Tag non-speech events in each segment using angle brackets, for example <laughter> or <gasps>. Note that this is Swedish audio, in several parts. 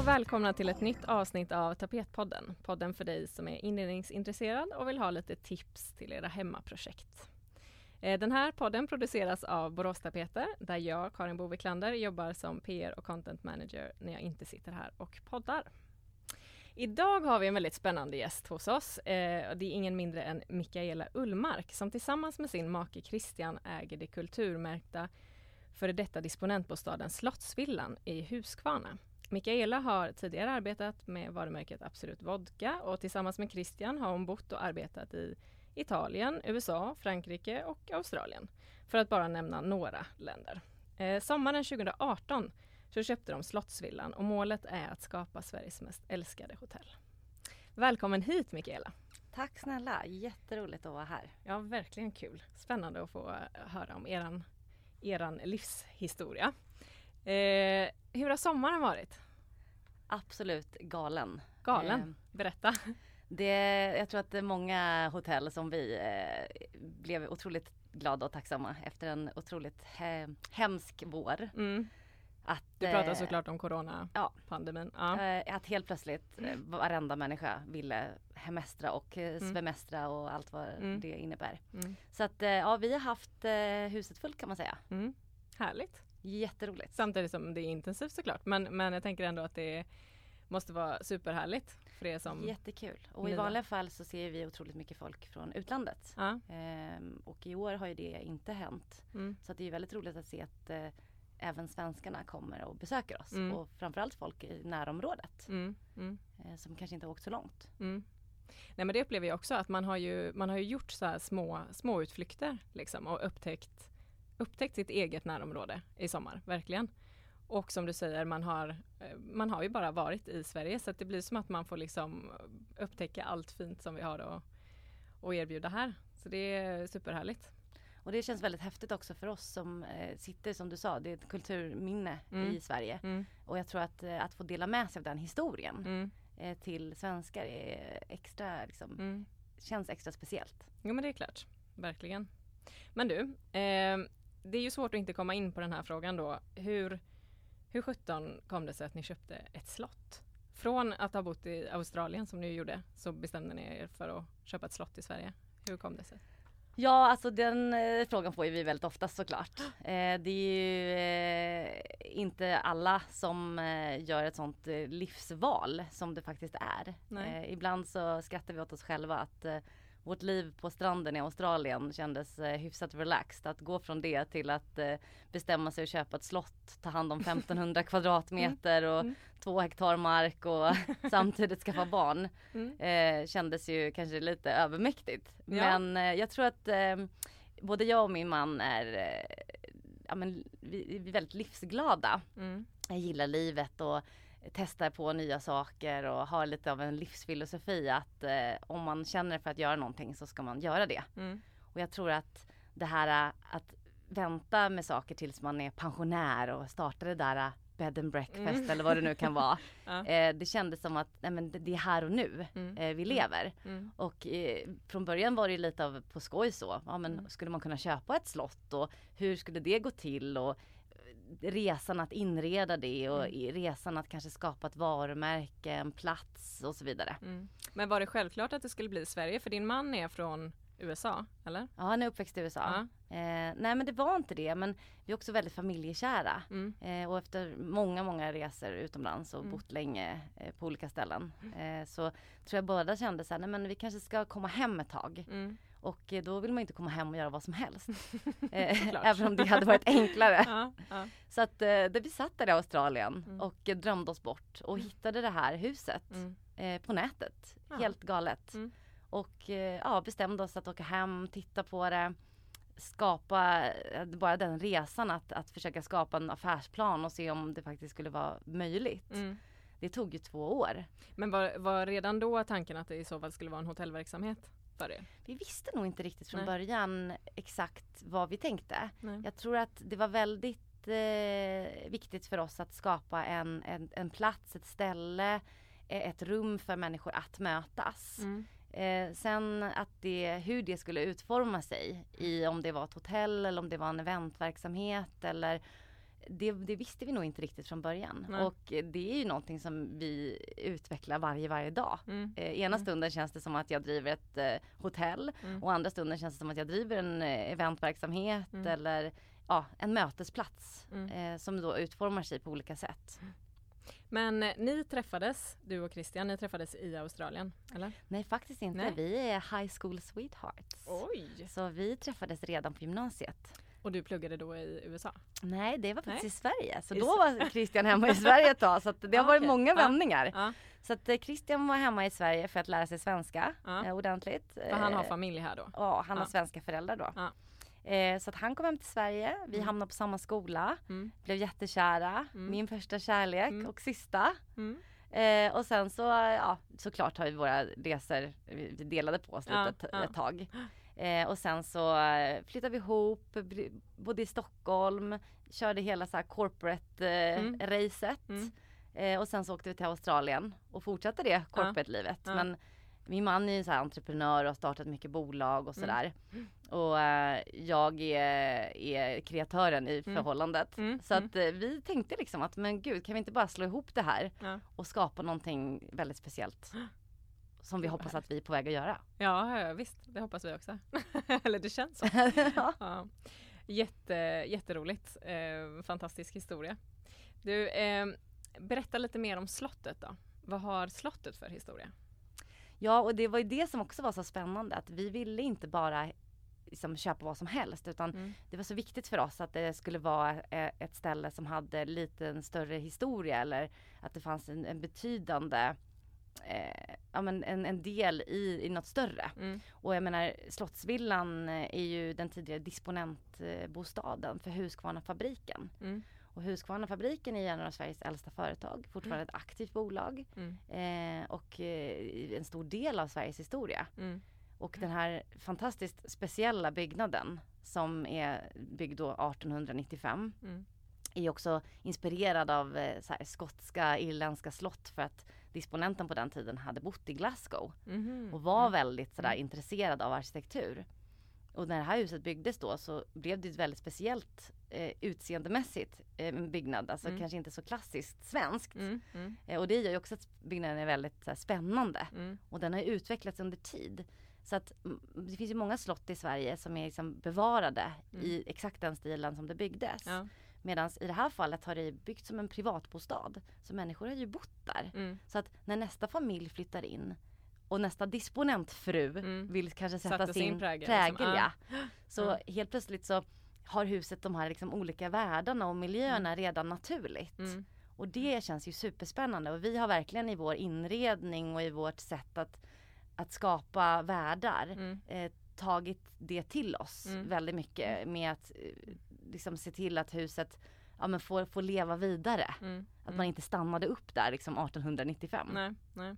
och välkomna till ett nytt avsnitt av Tapetpodden. Podden för dig som är inredningsintresserad och vill ha lite tips till era hemmaprojekt. Eh, den här podden produceras av Borås Tapeter där jag, Karin Boviklander, jobbar som PR och content manager när jag inte sitter här och poddar. Idag har vi en väldigt spännande gäst hos oss. Eh, det är ingen mindre än Mikaela Ullmark som tillsammans med sin make Christian äger det kulturmärkta före detta disponentbostaden Slottsvillan i Huskvarna. Mikaela har tidigare arbetat med varumärket Absolut Vodka och tillsammans med Christian har hon bott och arbetat i Italien, USA, Frankrike och Australien. För att bara nämna några länder. Eh, sommaren 2018 så köpte de Slottsvillan och målet är att skapa Sveriges mest älskade hotell. Välkommen hit Mikaela! Tack snälla, jätteroligt att vara här. Ja, verkligen kul. Spännande att få höra om eran, eran livshistoria. Eh, hur har sommaren varit? Absolut galen. Galen? Eh, Berätta. Det, jag tror att det är många hotell som vi eh, blev otroligt glada och tacksamma efter en otroligt he hemsk vår. Mm. Att, du pratar eh, såklart om coronapandemin. Ja. ja. Att helt plötsligt varenda människa ville hemestra och mm. svemestra och allt vad mm. det innebär. Mm. Så att ja, vi har haft huset fullt kan man säga. Mm. Härligt. Jätteroligt. Samtidigt som det är intensivt såklart. Men, men jag tänker ändå att det måste vara superhärligt för er som Jättekul. Och nya. i vanliga fall så ser vi otroligt mycket folk från utlandet. Ja. Ehm, och i år har ju det inte hänt. Mm. Så det är väldigt roligt att se att eh, även svenskarna kommer och besöker oss. Mm. Och framförallt folk i närområdet. Mm. mm. Eh, som kanske inte har åkt så långt. Mm. Nej men det upplever jag också att man har ju, man har ju gjort så små, små utflykter liksom och upptäckt upptäckt sitt eget närområde i sommar, verkligen. Och som du säger, man har, eh, man har ju bara varit i Sverige så det blir som att man får liksom upptäcka allt fint som vi har att, att erbjuda här. Så det är superhärligt. Och det känns väldigt häftigt också för oss som eh, sitter, som du sa, det är ett kulturminne mm. i Sverige. Mm. Och jag tror att, eh, att få dela med sig av den historien mm. till svenskar är extra, liksom, mm. känns extra speciellt. Jo men det är klart, verkligen. Men du, eh, det är ju svårt att inte komma in på den här frågan då. Hur, hur sjutton kom det sig att ni köpte ett slott? Från att ha bott i Australien som ni gjorde så bestämde ni er för att köpa ett slott i Sverige. Hur kom det sig? Ja, alltså den eh, frågan får vi väldigt ofta såklart. Eh, det är ju eh, inte alla som eh, gör ett sånt eh, livsval som det faktiskt är. Eh, ibland så skrattar vi åt oss själva att vårt liv på stranden i Australien kändes eh, hyfsat relaxed. Att gå från det till att eh, bestämma sig att köpa ett slott, ta hand om <laughs> 1500 kvadratmeter och mm. två hektar mark och <laughs> samtidigt skaffa barn. Mm. Eh, kändes ju kanske lite övermäktigt. Ja. Men eh, jag tror att eh, både jag och min man är eh, ja, men, vi, vi är väldigt livsglada. Mm. Jag gillar livet och testar på nya saker och har lite av en livsfilosofi att eh, om man känner för att göra någonting så ska man göra det. Mm. Och jag tror att det här eh, att vänta med saker tills man är pensionär och starta det där eh, bed and breakfast mm. eller vad det nu kan vara. <laughs> ja. eh, det kändes som att nej, men det är här och nu mm. eh, vi lever. Mm. mm. Och eh, från början var det lite av på skoj så. Ja, men mm. Skulle man kunna köpa ett slott och hur skulle det gå till? Och resan att inreda det och mm. resan att kanske skapa ett varumärke, en plats och så vidare. Mm. Men var det självklart att det skulle bli Sverige? För din man är från USA, eller? Ja, han är uppväxt i USA. Ja. Eh, nej men det var inte det men vi är också väldigt familjekära. Mm. Eh, och efter många, många resor utomlands och mm. bott länge eh, på olika ställen. Mm. Eh, så tror jag båda kände så här, nej men vi kanske ska komma hem ett tag. Och eh, då vill man inte komma hem och göra vad som helst. <laughs> eh, även om det hade varit enklare. <laughs> ja, ja. Så att eh, vi satt där i Australien mm. och drömde oss bort och mm. hittade det här huset mm. eh, på nätet. Ja. Helt galet. Mm. Och eh, ja, bestämde oss att åka hem, titta på det skapa bara den resan att, att försöka skapa en affärsplan och se om det faktiskt skulle vara möjligt. Mm. Det tog ju två år. Men var, var redan då tanken att det i så fall skulle vara en hotellverksamhet? För er? Vi visste nog inte riktigt från Nej. början exakt vad vi tänkte. Nej. Jag tror att det var väldigt eh, viktigt för oss att skapa en, en, en, plats, ett ställe, e, ett rum för människor att mötas. Mm. Eh, sen att det, hur det skulle utforma sig i om det var ett hotell eller om det var en eventverksamhet eller det, det, visste vi nog inte riktigt från början. Nej. Och det är ju någonting som vi utvecklar varje, varje dag. Mm. Eh, ena Mm. stunden känns det som att jag driver ett eh, hotell Mm. och andra stunden känns det som att jag driver en eh, eventverksamhet Mm. eller ja, en mötesplats Mm. eh, som då utformar sig på olika sätt. Men eh, ni träffades, du och Christian, ni träffades i Australien, eller? Nej faktiskt inte, Nej. vi är high school sweethearts. Oj! Så vi träffades redan på gymnasiet. Och du pluggade då i USA? Nej det var faktiskt Nej. i Sverige. Så då var Christian hemma i Sverige ett tag. Så <laughs> det har Ah, varit okej. många Ja. vändningar. Ja, Så att eh, Christian var hemma i Sverige för att lära sig svenska Ja. eh, ordentligt. för han har Eh, familj här då? Ja, han har svenska föräldrar då. Eh, så att han kom hem till Sverige, vi Mm. hamnade på samma skola, Mm. blev jättekära, Mm. min första kärlek Mm. och sista. Mm. Eh, och sen så, ja såklart har vi våra resor, vi vi delade på oss Ja, lite ett, ja. ett tag. <gasps> Eh, och sen så eh, flyttade vi ihop, bodde i Stockholm, körde hela så här corporate eh, Mm. Mm. Eh, och sen så åkte vi till Australien och fortsatte det corporate-livet. Ja. Men min man är ju så entreprenör och har startat mycket bolag och Mm. sådär. Och eh, jag är, är kreatören i Mm. förhållandet. Mm. Så att eh, vi tänkte liksom att men gud kan vi inte bara slå ihop det här Ja. och skapa någonting väldigt speciellt. <gasps> Som vi hoppas att vi är på väg att göra. Ja, ja, visst, det hoppas vi också. <laughs> Eller det känns så. ja. Ja. Jätte, jätteroligt. Eh, fantastisk historia. Du, eh, berätta lite mer om slottet då. Vad har slottet för historia? ja och det var ju det som också var så spännande att vi ville inte bara liksom, köpa vad som helst utan Mm. det var så viktigt för oss att det skulle vara eh, ett ställe som hade lite en större historia eller att det fanns en, en betydande eh, ja, men en, en del i, i något större. Mm. Och jag menar Slottsvillan är ju den tidigare disponentbostaden för Husqvarna-fabriken. Mm. Och Husqvarna-fabriken är en av Sveriges äldsta företag, fortfarande ett aktivt bolag Mm. eh, och eh, en stor del av Sveriges historia. Mm. Och den här fantastiskt speciella byggnaden som är byggd då 1895 Mm. är också inspirerad av eh, här, skotska, irländska slott för att disponenten på den tiden hade bott i Glasgow Mhm. och var Mm. väldigt sådär Mm. intresserad av arkitektur. Och när det här huset byggdes då så blev det ett väldigt speciellt eh, utseendemässigt eh, byggnad, alltså Mm. kanske inte så klassiskt svenskt. Mm. Mm. Eh, och det gör ju också att byggnaden är väldigt här, spännande Mm. och den har utvecklats under tid. Så att mm, det finns ju många slott i Sverige som är liksom bevarade Mm. i exakt den stilen som det byggdes. Ja. Medan i det här fallet har det byggts som en privatbostad. Så människor har ju bott där. Mm. Så att när nästa familj flyttar in och nästa disponentfru Mm. vill kanske sätta Satte sin sin prägel, prägel, liksom. ja. Så Ja. helt plötsligt så har huset de här liksom olika världarna och miljöerna redan naturligt. Mm. Och det känns ju superspännande och vi har verkligen i vår inredning och i vårt sätt att, att skapa världar Mm. eh, tagit det till oss Mm. väldigt mycket med att eh, liksom se till att huset ja, men får, får leva vidare. Mm. Att Mm. man inte stannade upp där liksom 1895. Nej, nej.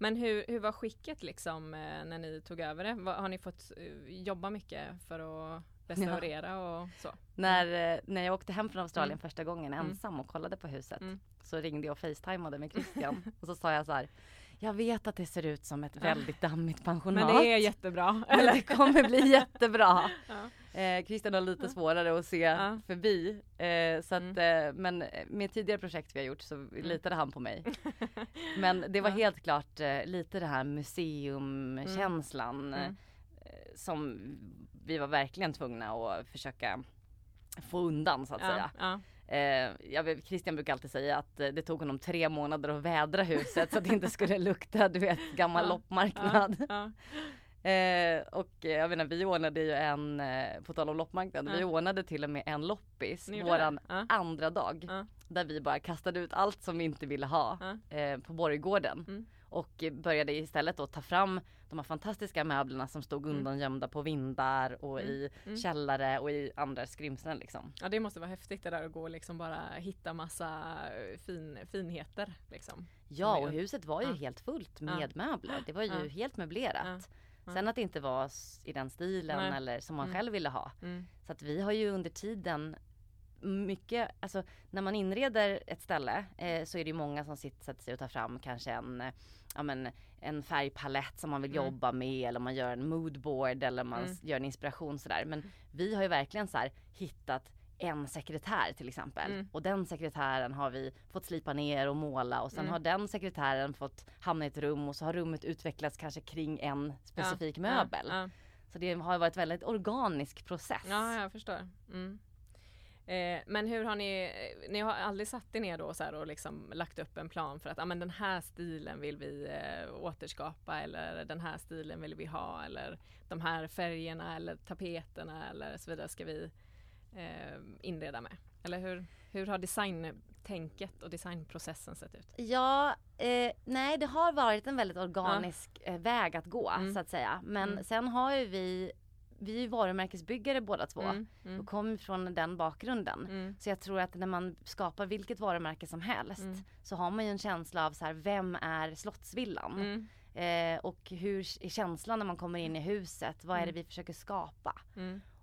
Men hur, hur var skicket liksom eh, när ni tog över det? Har ni fått eh, jobba mycket för att restaurera och så? När, eh, när jag åkte hem från Australien Mm. första gången Mm. ensam och kollade på huset Mm. så ringde jag och facetimade med Christian <laughs> och så sa jag så här Jag vet att det ser ut som ett väldigt dammigt pensionat. Men det är jättebra. <laughs> Men det kommer bli jättebra. <laughs> Ja. Eh, Christian har lite Ja. svårare att se Ja. förbi. Eh, så att, Mm. eh, men med tidigare projekt vi har gjort så litade han på mig. <laughs> Men det var Ja. helt klart eh, lite det här museumkänslan Mm. eh, som vi var verkligen tvungna att försöka få undan så att Ja, säga. ja. Eh, jag vet, Christian brukar alltid säga att eh, det tog honom tre månader att vädra huset så att det inte skulle lukta du vet gammal Ja, loppmarknad. Ja, Eh, och eh, jag menar vi ordnade ju en, eh, på tal om loppmarknad, vi Ja. ordnade till och med en loppis våran? Ja, andra dag. Ja. Där vi bara kastade ut allt som vi inte ville ha Ja. eh, på Borggården. Mm. Och började istället då ta fram de här fantastiska möblerna som stod Mm. undangömda på vindar och Mm. i Mm. källare och i andra skrymslen liksom. ja, det måste vara häftigt det där att gå och liksom bara hitta massa eh, fin, finheter. Liksom. Ja och huset var ju Ja. helt fullt Ja. med möbler. Det var ju Ja. helt möblerat. Sen att det inte var i den stilen Nej. eller som man Mm. själv ville ha. Mm. Så att vi har ju under tiden mycket, alltså när man inreder ett ställe eh, så är det ju många som sitter, sätter sig och tar fram kanske en, eh, ja men en färgpalett som man vill Mm. jobba med eller man gör en moodboard eller man Mm. gör en inspiration sådär. Men vi har ju verkligen så här hittat en sekretär till exempel. Mm. Och den sekretären har vi fått slipa ner och måla och sen Mm. har den sekretären fått hamna i ett rum och så har rummet utvecklats kanske kring en specifik Ja, möbel. Ja, Så det har varit väldigt organisk process. ja, ja jag förstår. Mm. Eh, men hur har ni, eh, ni har aldrig satt er ner då så och liksom lagt upp en plan för att ah, men den här stilen vill vi eh, återskapa eller den här stilen vill vi ha eller de här färgerna eller tapeterna eller så vidare ska vi inreda med? Eller hur, hur har designtänket och designprocessen sett ut? Ja, eh, nej det har varit en väldigt organisk eh, väg att gå Mm. så att säga. Men Mm. sen har ju vi, vi är varumärkesbyggare båda två Mm, och mm, kommer från den bakgrunden. mm, Så jag tror att när man skapar vilket varumärke som helst Mm. så har man ju en känsla av så här, vem är Slottsvillan? mm, Eh, och hur är känslan när man kommer in i huset? Vad är det Mm. vi försöker skapa?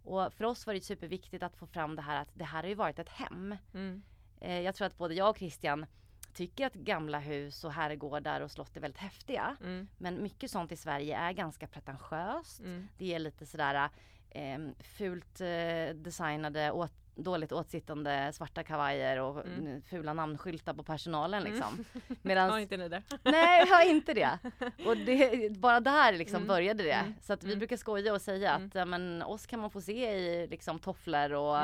Och för oss var det superviktigt att få fram det här att det här har ju varit ett hem. mm, Eh, jag tror att både jag och Christian tycker att gamla hus och herrgårdar och slott är väldigt häftiga. mm, Men mycket sånt i Sverige är ganska pretentiöst. mm, Det är lite sådär eh, fult eh, designade, åt, dåligt åtsittande svarta kavajer och Mm. fula namnskyltar på personalen Mm. liksom. <laughs> Har Medan, inte ni det? <laughs> nej jag har inte det. <laughs> Och det, bara där liksom Mm. började det. Mm. Så att vi Mm. brukar skoja och säga Mm. att ja, men, oss kan man få se i liksom tofflor och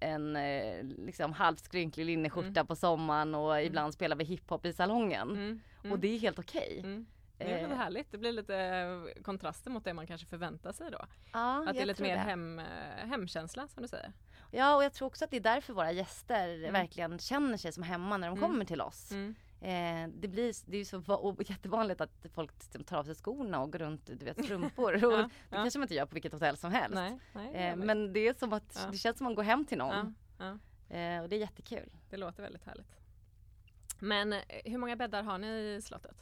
en eh, liksom halvt skrynklig linneskjorta på sommaren och ibland spelar vi hiphop i salongen. Och det är helt okej. Mm. Det är Eh, lite härligt. Det blir lite eh, kontraster mot det man kanske förväntar sig då. Ja, Att det är lite mer det. hem, eh, hemkänsla som du säger. Ja och jag tror också att det är därför våra gäster Mm. verkligen känner sig som hemma när de Mm. kommer till oss. Mm. Eh, det, blir, det är ju så va- och <laughs> jättevanligt att folk liksom tar av sig skorna och går runt du vet strumpor. <laughs> och Ja, det ja. kanske man inte gör på vilket hotell som helst. Nej, nej, Eh, men det är som att Ja. det känns som att man går hem till någon. Eh, och det är jättekul. det låter väldigt härligt. Men eh, hur många bäddar har ni i slottet?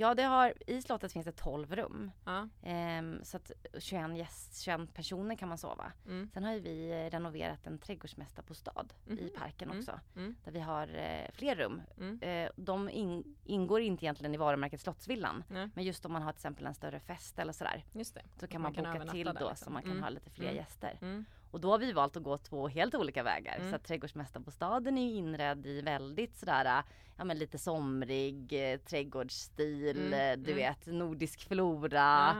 Ja det har, i slottet finns det 12 rum. Ja, Ehm, så att 21, gäst, 21 personer kan man sova. mm, Sen har ju vi eh, renoverat en trädgårdsmästarbostad i Mhm. parken Mm. också. mm, Där vi har eh, fler rum. mm, Eh, de in, ingår inte egentligen i varumärket Slottsvillan. Men just om man har till exempel en större fest eller sådär. just det. Så kan Man man, kan boka till då liksom. så man kan Mm. ha lite fler Mm. gäster. Och då har vi valt att gå två helt olika vägar. Mm. Så att trädgårdsmästarbostaden är ju inredd i väldigt sådär, ja men lite somrig eh, trädgårdsstil, Mm, eh, du mm. vet nordisk flora.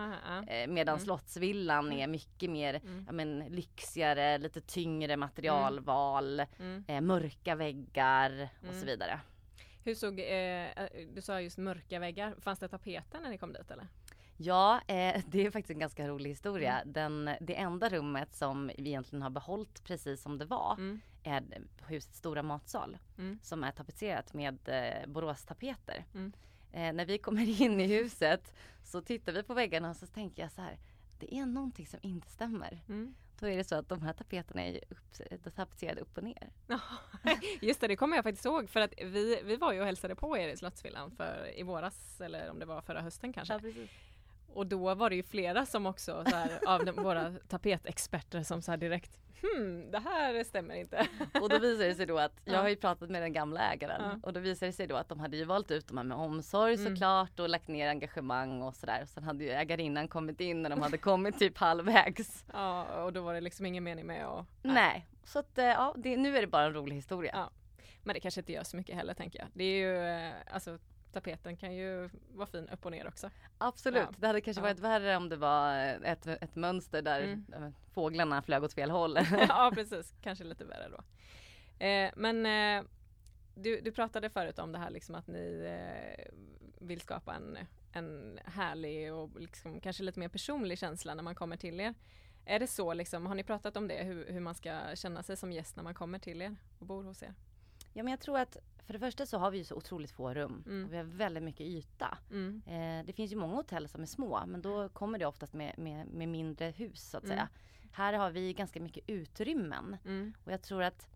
Eh, medan Mm. Slottsvillan Mm. är mycket mer mm, ja, men, lyxigare, lite tyngre materialval, eh, mörka väggar och så vidare. Hur såg, eh, eh, du sa just mörka väggar, fanns det tapeter när ni kom dit eller? Ja, eh, <laughs> det är faktiskt en ganska rolig historia. Mm. Den, det enda rummet som vi egentligen har behållit precis som det var Mm, är husets stora matsal mm, som är tapetserat med eh, Boråstapeter. Mm. Eh, när vi kommer in i huset så tittar vi på väggarna och så tänker jag så här. Det är någonting som inte stämmer. mm. Då är det så att de här tapeterna är upp, tapetserade upp och ner. Ja, <laughs> Just det, det kommer jag faktiskt ihåg för att vi, vi var ju och hälsade på er i Slottsvillan för i våras eller om det var förra hösten kanske. precis. Och då var det ju flera som också så här, <laughs> av de, våra tapetexperter som sa direkt Hmm, det här stämmer inte. <laughs> Och då visar det sig då att, jag Ja. har ju pratat med den gamla ägaren Ja. och då visar det sig då att de hade ju valt ut de här med omsorg Mm. såklart och lagt ner engagemang och sådär. Sen hade ju ägarinnan kommit in när de hade kommit typ <laughs> halvvägs. Ja, och då var det liksom ingen mening med att... Nej, så att eh, ja, det, nu är det bara en rolig historia. Ja. Men det kanske inte gör så mycket heller tänker jag. Det är ju, eh, alltså tapeten kan ju vara fin upp och ner också. Absolut, Ja. det hade kanske Ja. varit värre om det var ett, ett mönster där Mm. eh, fåglarna flög åt fel håll. <laughs> ja <laughs> precis, kanske lite värre då. Eh, men eh, du, du pratade förut om det här liksom att ni eh, vill skapa en, en härlig och liksom kanske lite mer personlig känsla när man kommer till er. Är det så liksom, har ni pratat om det, hur, hur man ska känna sig som gäst när man kommer till er och bor hos er? ja men jag tror att för det första så har vi ju så otroligt få rum Mm. och vi har väldigt mycket yta. Mm, Eh, det finns ju många hotell som är små men då kommer det oftast med, med, med mindre hus så att Mm. säga. Här har vi ganska mycket utrymmen mm, och jag tror att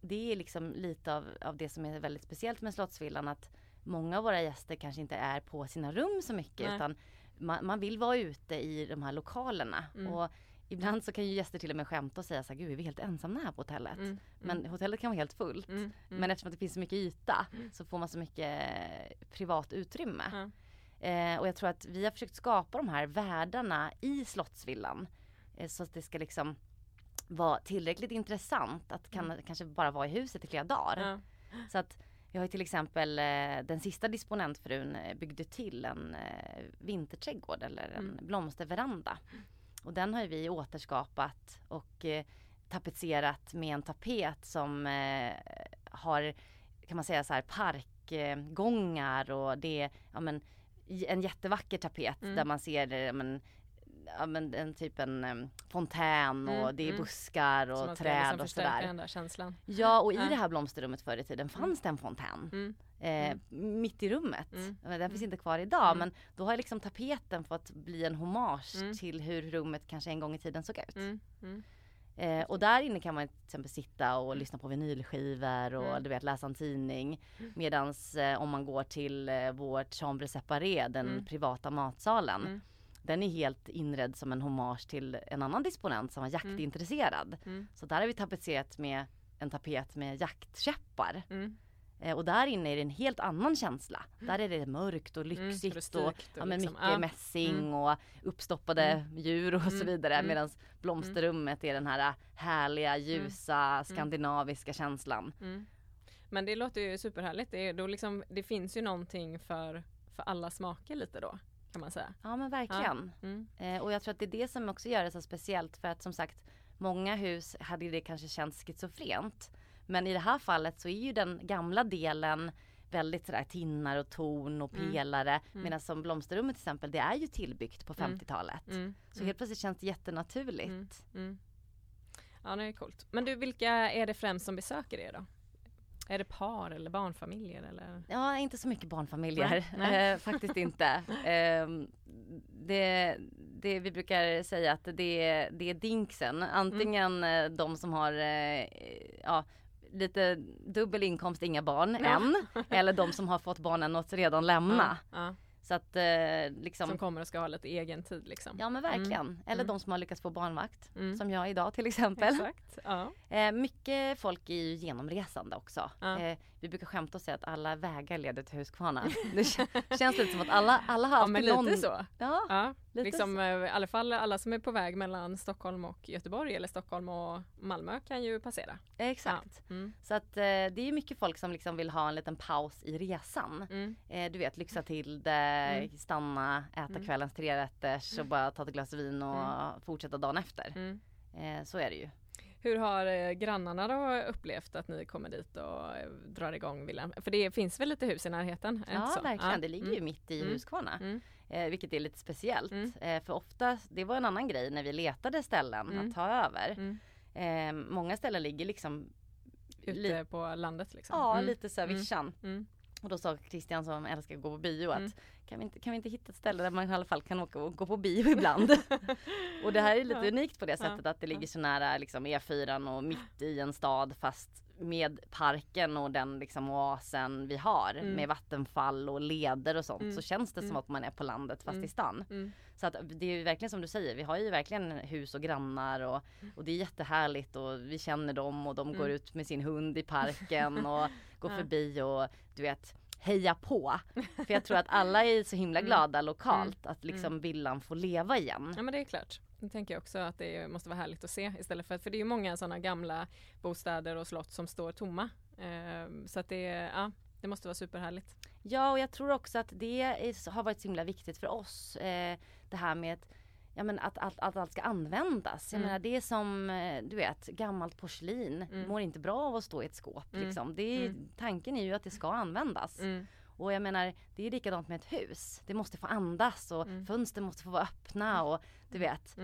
det är liksom lite av, av det som är väldigt speciellt med Slottsvillan att många av våra gäster kanske inte är på sina rum så mycket Nej. utan man, man vill vara ute i de här lokalerna. Mm. Och ibland så kan ju gäster till och med skämta och säga så här, gud är vi helt ensamma här på hotellet? mm, Men hotellet kan vara helt fullt. mm, mm, Men eftersom det finns så mycket yta Mm. så får man så mycket privat utrymme. Eh, och jag tror att vi har försökt skapa de här världarna i Slottsvillan. Eh, så att det ska liksom var tillräckligt intressant att kan, Mm. kanske bara vara i huset i flera dagar. Så att vi har till exempel eh, den sista disponentfrun eh, byggde till en eh, vinterträdgård eller en Mm. blomsterveranda. Och den har vi återskapat och eh, tapetserat med en tapet som eh, har kan man säga så här parkgångar och det är ja, men, en jättevacker tapet Mm. där man ser eh, ja, men, ja, men, en typ en fontän och Mm, det är mm. buskar och träd liksom och sådär. den där känslan. Ja och i Ja. det här blomsterrummet förr i tiden fanns det en fontän. Mm. Eh, mitt i rummet. Mm. Den finns Mm. inte kvar idag Mm. men då har liksom tapeten fått bli en hommage Mm. till hur rummet kanske en gång i tiden såg ut. Mm. Mm. Eh, och där inne kan man till exempel sitta och lyssna på vinylskivor och Mm. du vet läsa en tidning. Medans eh, om man går till eh, vårt chambre séparé, den Mm. privata matsalen. Mm. Den är helt inredd som en hommage till en annan disponent som var jaktintresserad. Mm. Så där har vi tapetserat med en tapet med jaktkäppar. Mm. Eh, och där inne är det en helt annan känsla. Där är det mörkt och Mm. lyxigt Rustikt och ja, men liksom, mycket ja. mässing Mm. och uppstoppade Mm. djur och så Mm. vidare. Mm. Medan blomsterrummet är den här härliga, ljusa, skandinaviska känslan. Mm. Men det låter ju superhärligt. Det, är, då liksom, det finns ju någonting för, för alla smaker lite då kan man säga. Ja men verkligen. Mm. Eh, och jag tror att det är det som också gör det så speciellt för att som sagt många hus hade det kanske känts schizofrent. Men i det här fallet så är ju den gamla delen väldigt sådär tinnar och torn och Mm. pelare. Medan som blomsterrummet till exempel det är ju tillbyggt på Mm. 50-talet. Mm. Så helt plötsligt känns det jättenaturligt. Mm. Mm. Ja det är coolt. Men du vilka är det främst som besöker er då? Är det par eller barnfamiljer eller? Ja, inte så mycket barnfamiljer. Nej. <laughs> Eh, faktiskt inte. <laughs> Ehm, det, det, vi brukar säga att det, är- det är dinksen. Antingen Mm. eh, de som har eh, ja, lite dubbel inkomst, inga barn Ja. än. Eller de som har fått barnen att redan lämna. Ja, ja. Så att eh, liksom. Som kommer och ska ha lite egen tid liksom. Ja men verkligen. Eller Mm. de som har lyckats få barnvakt. Mm. Som jag idag till exempel. Exakt. Ja. Eh, mycket folk är ju genomresande också. Ja. Eh, vi brukar skämta och säga att alla vägar leder till Huskvarna. Det känns lite som att alla, alla har ja alltid men lite någon... så. Ja, Ja, lite liksom, så. eh, I alla fall alla som är på väg mellan Stockholm och Göteborg eller Stockholm och Malmö kan ju passera. Exakt. Ja. Mm. Så att eh, det är mycket folk som liksom vill ha en liten paus i resan. Mm. Eh, du vet lyxa till det, Mm. stanna, äta Mm. kvällens trerätters och bara ta ett glas vin och fortsätta dagen efter. Mm. Så är det ju. Hur har eh, grannarna då upplevt att ni kommer dit och eh, drar igång villan? För det finns väl lite hus i närheten? Ja verkligen, det ligger ju Mm. mitt i Mm. Huskvarna. Mm. Eh, vilket är lite speciellt. Mm. Eh, för ofta, det var en annan grej när vi letade ställen Mm. att ta över. Eh, många ställen ligger liksom Ute li- på landet liksom? Ja, lite så vischan. Och då sa Christian som älskar att gå på bio att Mm. Kan, vi inte, kan vi inte hitta ett ställe där man i alla fall kan åka och gå på bio <laughs> ibland? och det här är lite Ja. unikt på det sättet att det ligger så nära liksom, E4 och mitt i en stad fast med parken och den liksom oasen vi har Mm. med vattenfall och leder och sånt Mm. så känns det som Mm. att man är på landet fast Mm. i stan. Mm. Så att det är ju verkligen som du säger, vi har ju verkligen hus och grannar och, och det är jättehärligt och vi känner dem och de går Mm. ut med sin hund i parken och <laughs> går Ja. förbi och du vet heja på. För jag tror att alla är så himla <laughs> Mm. glada lokalt att liksom villan får leva igen. Ja men det är klart. Det tänker jag också att det måste vara härligt att se istället för att för det är ju många sådana gamla bostäder och slott som står tomma. Eh, så att det, ja, det måste vara superhärligt. Ja och jag tror också att det är, har varit så himla viktigt för oss. Eh, det här med att Ja men att, att, att allt ska användas. Jag Mm. menar det är som eh, du vet gammalt porslin Mm. mår inte bra av att stå i ett skåp. Mm. Liksom. Det är, Mm. Tanken är ju att det ska användas. Mm. Och jag menar det är likadant med ett hus. Det måste få andas och Mm. fönster måste få vara öppna och du vet.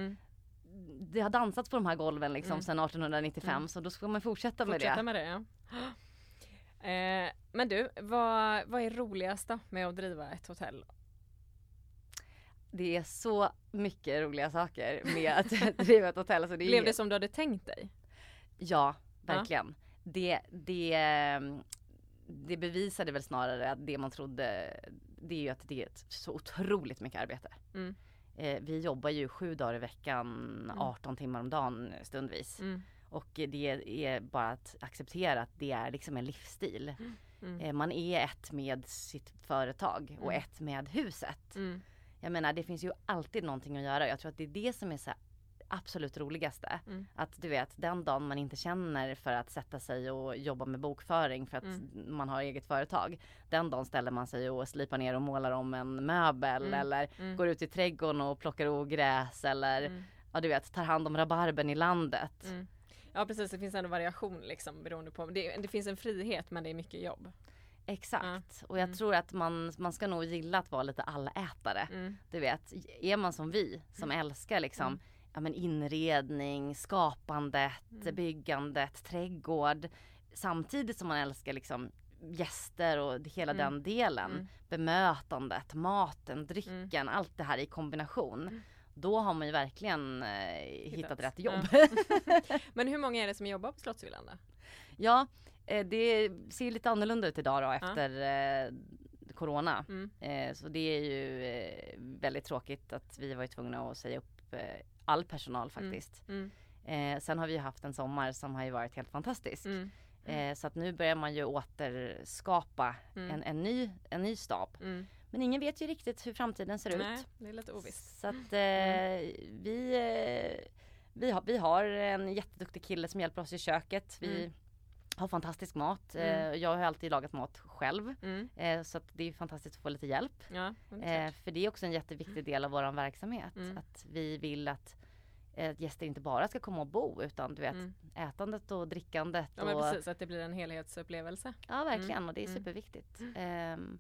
Det har dansats på de här golven liksom Mm. sedan 1895 Mm. så då ska man fortsätta med Fortsätta det. med det ja. <gasps> Eh, men du, vad, vad är roligast då med att driva ett hotell? Det är så mycket roliga saker med att <laughs> driva ett hotell. Så det Blev det som du hade tänkt dig? Ja, verkligen. Det, det, det bevisade väl snarare att det man trodde, det är ju att det är så otroligt mycket arbete. Mm. Eh, vi jobbar ju sju dagar i veckan, 18 timmar om dagen stundvis. Mm. Och det är bara att acceptera att det är liksom en livsstil. Mm. Eh, man är ett med sitt företag och Mm. ett med huset. Jag menar det finns ju alltid någonting att göra. Jag tror att det är det som är så absolut roligaste. Mm. Att du vet, den dagen man inte känner för att sätta sig och jobba med bokföring för att Mm. man har eget företag. Den dagen ställer man sig och slipar ner och målar om en möbel Mm. eller Mm. går ut i trädgården och plockar ogräs eller Mm. ja du vet, tar hand om rabarben i landet. Mm. Ja precis, det finns ändå variation liksom beroende på. Det, det finns en frihet men det är mycket jobb. Exakt. Och jag Mm. tror att man, man ska nog gilla att vara lite allätare. Mm. Du vet, är man som vi som älskar liksom Mm. ja, men inredning, skapandet, Mm. byggandet, trädgård. Samtidigt som man älskar liksom gäster och hela Mm. den delen. Mm. Bemötandet, maten, drycken, allt det här i kombination. Mm. Då har man ju verkligen eh, hittat. Hittat. rätt jobb. <laughs> Men hur många är det som jobbar på Slottsvillan då? ja, det ser lite annorlunda ut idag då efter eh, Corona. Mm. Eh, så det är ju eh, väldigt tråkigt att vi var tvungna att säga upp eh, all personal faktiskt. Mm. Eh, sen har vi haft en sommar som har ju varit helt fantastisk. Mm. Eh, så att nu börjar man ju återskapa Mm. en, en, ny, en ny stab. Mm. Men ingen vet ju riktigt hur framtiden ser Nej, ut. det är lite ovisst. Så att eh, vi, eh, vi, har, vi har en jätteduktig kille som hjälper oss i köket. Vi Mm. Har fantastisk mat. Mm. Eh, jag har alltid lagat mat själv. Mm. Eh, så det är fantastiskt att få lite hjälp. Ja, det Eh, för det är också en jätteviktig del av vår verksamhet. Mm. Att vi vill att gäster inte bara ska komma och bo utan du vet Mm. ätandet och drickandet. Ja men och, precis, att det blir en helhetsupplevelse. Ja verkligen Mm. och det är Mm. superviktigt. Ehm,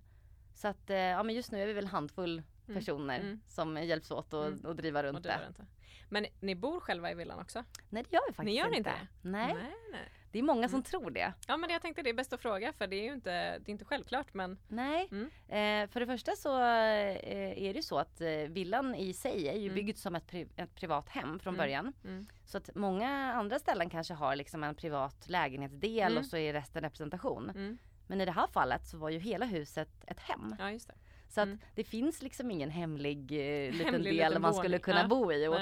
så att ja men just nu är vi väl handfull Mm. personer Mm. som hjälps åt att Mm. och driva runt Och det. inte. Men ni bor själva i villan också? Nej det gör vi faktiskt Ni gör inte. inte? Nej, nej, nej. Det är många som Mm. tror det. Ja men jag tänkte det är bäst att fråga för det är ju inte, det inte självklart men Nej, Mm. eh, för det första så eh, är det så att eh, villan i sig är ju Mm. byggd som ett, pri- ett privat hem från Mm. början. mm. Så att många andra ställen kanske har liksom en privat lägenhetsdel Mm. och så är resten representation. Mm. Men i det här fallet så var ju hela huset ett hem. Ja just det. Så att Mm. det finns liksom ingen hemlig eh, liten Hemlig del liten man skulle kunna Ja. bo i. Och,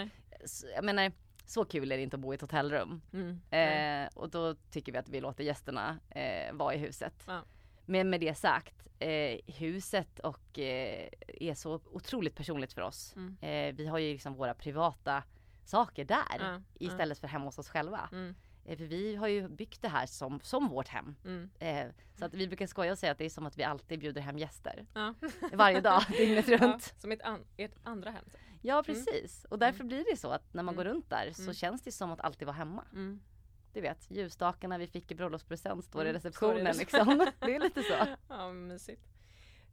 jag menar, så kul är det inte att bo i ett hotellrum. Mm. Eh, och då tycker vi att vi låter gästerna eh, vara i huset. Ja. Men med det sagt, eh, huset och eh, är så otroligt personligt för oss. Mm. Eh, vi har ju liksom våra privata saker där Ja, istället för hemma hos oss själva. Mm. Eh, för vi har ju byggt det här som, som vårt hem. Mm. Eh, så att vi brukar skoja och säga att det är som att vi alltid bjuder hem gäster. Ja. Varje dag, <laughs> dygnet ja, runt. som ett, an, ett andra hem. Ja precis. Och därför blir det så att när man Mm. går runt där så Mm. känns det som att alltid vara hemma. Mm. Du vet ljusstakarna vi fick i bröllopspresent står i Mm, receptionen i liksom. <laughs> Det är lite så. <laughs> Ja, mysigt.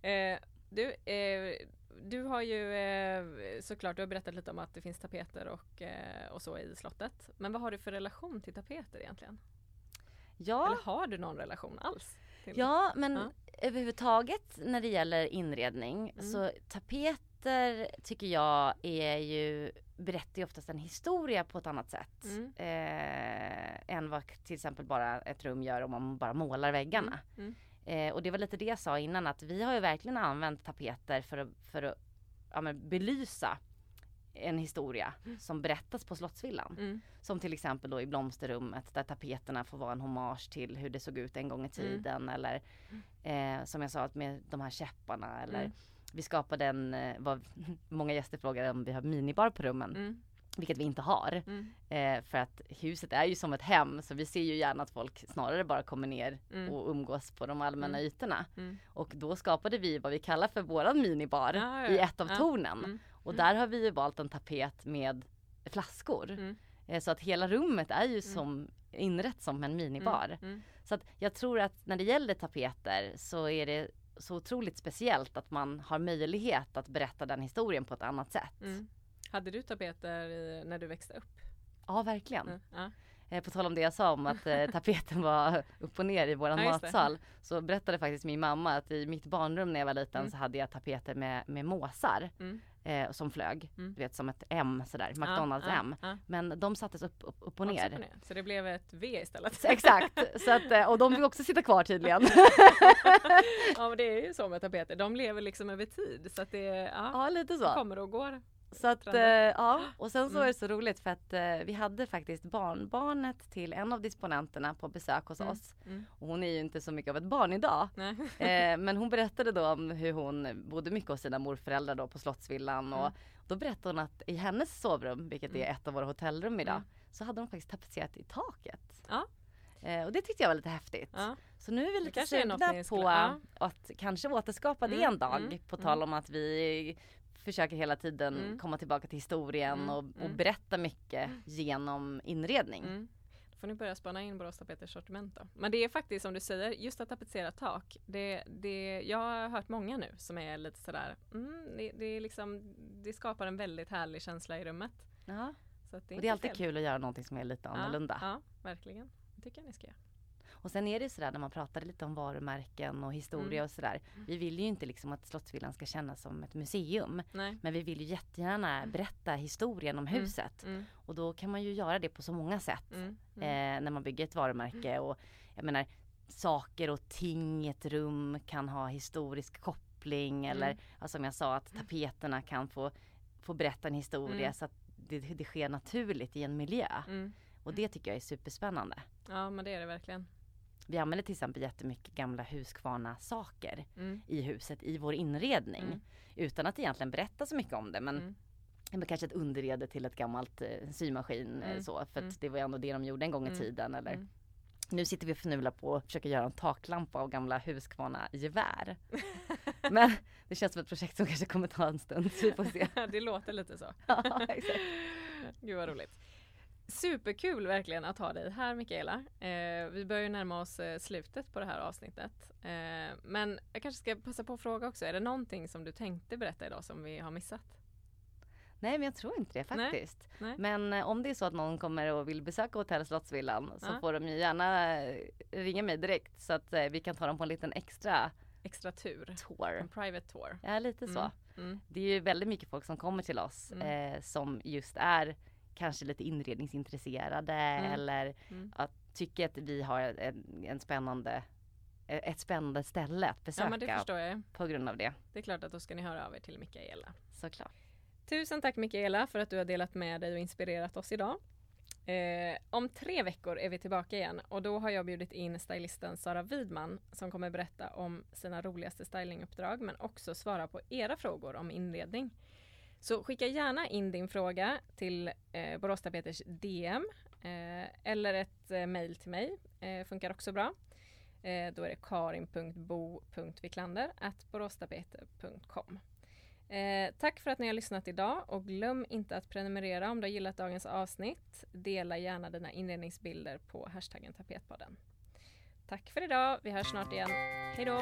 Eh, du, eh, du har ju eh, såklart, du har berättat lite om att det finns tapeter och, eh, och så i slottet. Men vad har du för relation till tapeter egentligen? Ja, Eller har du någon relation alls? Ja men Ja. överhuvudtaget när det gäller inredning Mm. så tapeter tycker jag är ju berättar ju oftast en historia på ett annat sätt. Mm. Eh, än vad till exempel bara ett rum gör om man bara målar väggarna. Mm. Eh, och det var lite det jag sa innan att vi har ju verkligen använt tapeter för att, för att ja, men belysa en historia Mm. som berättas på Slottsvillan. Mm. Som till exempel då i blomsterrummet där tapeterna får vara en hommage till hur det såg ut en gång i Mm. tiden. Eller eh, som jag sa med de här käpparna. Eller Mm. Vi skapade en, eh, vad <laughs> många gäster frågar om vi har minibar på rummen. Mm. Vilket vi inte har. Mm. Eh, för att huset är ju som ett hem så vi ser ju gärna att folk snarare bara kommer ner Mm. och umgås på de allmänna Mm. ytorna. Mm. Och då skapade vi vad vi kallar för våran minibar Ja, ja, i ett av Ja. tornen. Mm. Och där har vi ju valt en tapet med flaskor. Mm. Eh, Så att hela rummet är ju som inrett som en minibar. Mm. Så att jag tror att när det gäller tapeter så är det så otroligt speciellt att man har möjlighet att berätta den historien på ett annat sätt. Mm. Hade du tapeter när du växte upp? Ja, verkligen. Mm. Ja. Eh, På tal om det jag sa om att eh, <laughs> tapeten var upp och ner i våran Ja, matsal. Så berättade faktiskt min mamma att i mitt barnrum när jag var liten Mm. så hade jag tapeter med, med måsar Mm. Eh, som flög. Mm. Du vet som ett M sådär, McDonalds ja, M. Ja, Men de sattes upp, upp, upp och ner. upp och ner. Så det blev ett V istället? Så <laughs> Exakt, så att, eh, och de fick också sitta kvar tydligen. <laughs> ja men det är ju så med tapeter, de lever liksom över tid så att det ja lite så. kommer och går. Så att, eh, ja, och sen så mm. var det så roligt för att eh, vi hade faktiskt barnbarnet till en av disponenterna på besök hos mm. oss. Mm. Och hon är ju inte så mycket av ett barn idag. <laughs> eh, men hon berättade då om hur hon bodde mycket hos sina morföräldrar då på Slottsvillan och mm. då berättade hon att i hennes sovrum, vilket är mm. ett av våra hotellrum idag, mm. så hade hon faktiskt tapetserat i taket. Ja. Eh, och det tyckte jag var lite häftigt. Ja. Så nu är vi lite sugna på ja. att kanske återskapa det en dag. på tal om att vi försöker hela tiden mm. komma tillbaka till historien mm. och, och, mm. berätta mycket genom inredning. Mm. Då får ni börja spana in Borås Tapeters sortiment då. Men det är faktiskt som du säger, just att tapetsera tak. Det, det, jag har hört många nu som är lite sådär, mm, det, det, är liksom, det skapar en väldigt härlig känsla i rummet. Ja. Så det är och det är alltid fel. kul att göra någonting som är lite annorlunda. Ja, ja verkligen. Det tycker jag ni ska göra. Och sen är det sådär när man pratar lite om varumärken och historia mm. och sådär. Mm. Vi vill ju inte liksom att Slottsvillan ska kännas som ett museum. Nej. Men vi vill ju jättegärna mm. berätta historien om mm. huset. Mm. Och då kan man ju göra det på så många sätt. Mm. Eh, när man bygger ett varumärke och jag menar saker och ting i ett rum kan ha historisk koppling eller alltså, som jag sa att tapeterna kan få, få berätta en historia så att det, det sker naturligt i en miljö. Och det tycker jag är superspännande. Ja men det är det verkligen. Vi använder till exempel jättemycket gamla Husqvarna saker mm. i huset i vår inredning. Mm. Utan att egentligen berätta så mycket om det men mm. Men kanske ett underrede till ett gammalt eh, symaskin eh, mm. så för att mm. det var ju ändå det de gjorde en gång i mm. tiden eller Nu sitter vi och fnular på att försöka göra en taklampa av gamla Husqvarna gevär. <laughs> Men det känns som ett projekt som kanske kommer ta en stund så vi får se. <laughs> det låter lite så. ja, exakt. Gud vad roligt. Superkul verkligen att ha dig här Mikaela. Eh, vi börjar närma oss eh, slutet på det här avsnittet. Eh, men jag kanske ska passa på att fråga också, är det någonting som du tänkte berätta idag som vi har missat? Nej men jag tror inte det faktiskt. Nej. Nej. Men eh, om det är så att någon kommer och vill besöka Hotell Slottsvillan så ja. får de ju gärna eh, ringa mig direkt så att vi kan ta dem på en liten extra Extra tur. Tour. En private tour. Ja lite så. Mm. Mm. Det är ju väldigt mycket folk som kommer till oss mm. som just är kanske lite inredningsintresserade mm. eller mm. att tycker att vi har en, en spännande ett spännande ställe att besöka ja, på grund av det. Det är klart att då ska ni höra av er till Mikaela. Såklart. Tusen tack Mikaela för att du har delat med dig och inspirerat oss idag. Eh, om tre veckor är vi tillbaka igen och då har jag bjudit in stylisten Sara Widman som kommer berätta om sina roligaste stylinguppdrag men också svara på era frågor om inredning. Så skicka gärna in din fråga till eh, Boråstapeters DM eh, eller ett eh, mejl till mig. Eh, funkar också bra. Eh, då är det karin.bo.viklander boråstapeter.com. Eh, tack för att ni har lyssnat idag och glöm inte att prenumerera om du har gillat dagens avsnitt. Dela gärna dina inredningsbilder på hashtaggen tapetpodden. Tack för idag. Vi hörs snart igen. Hej då!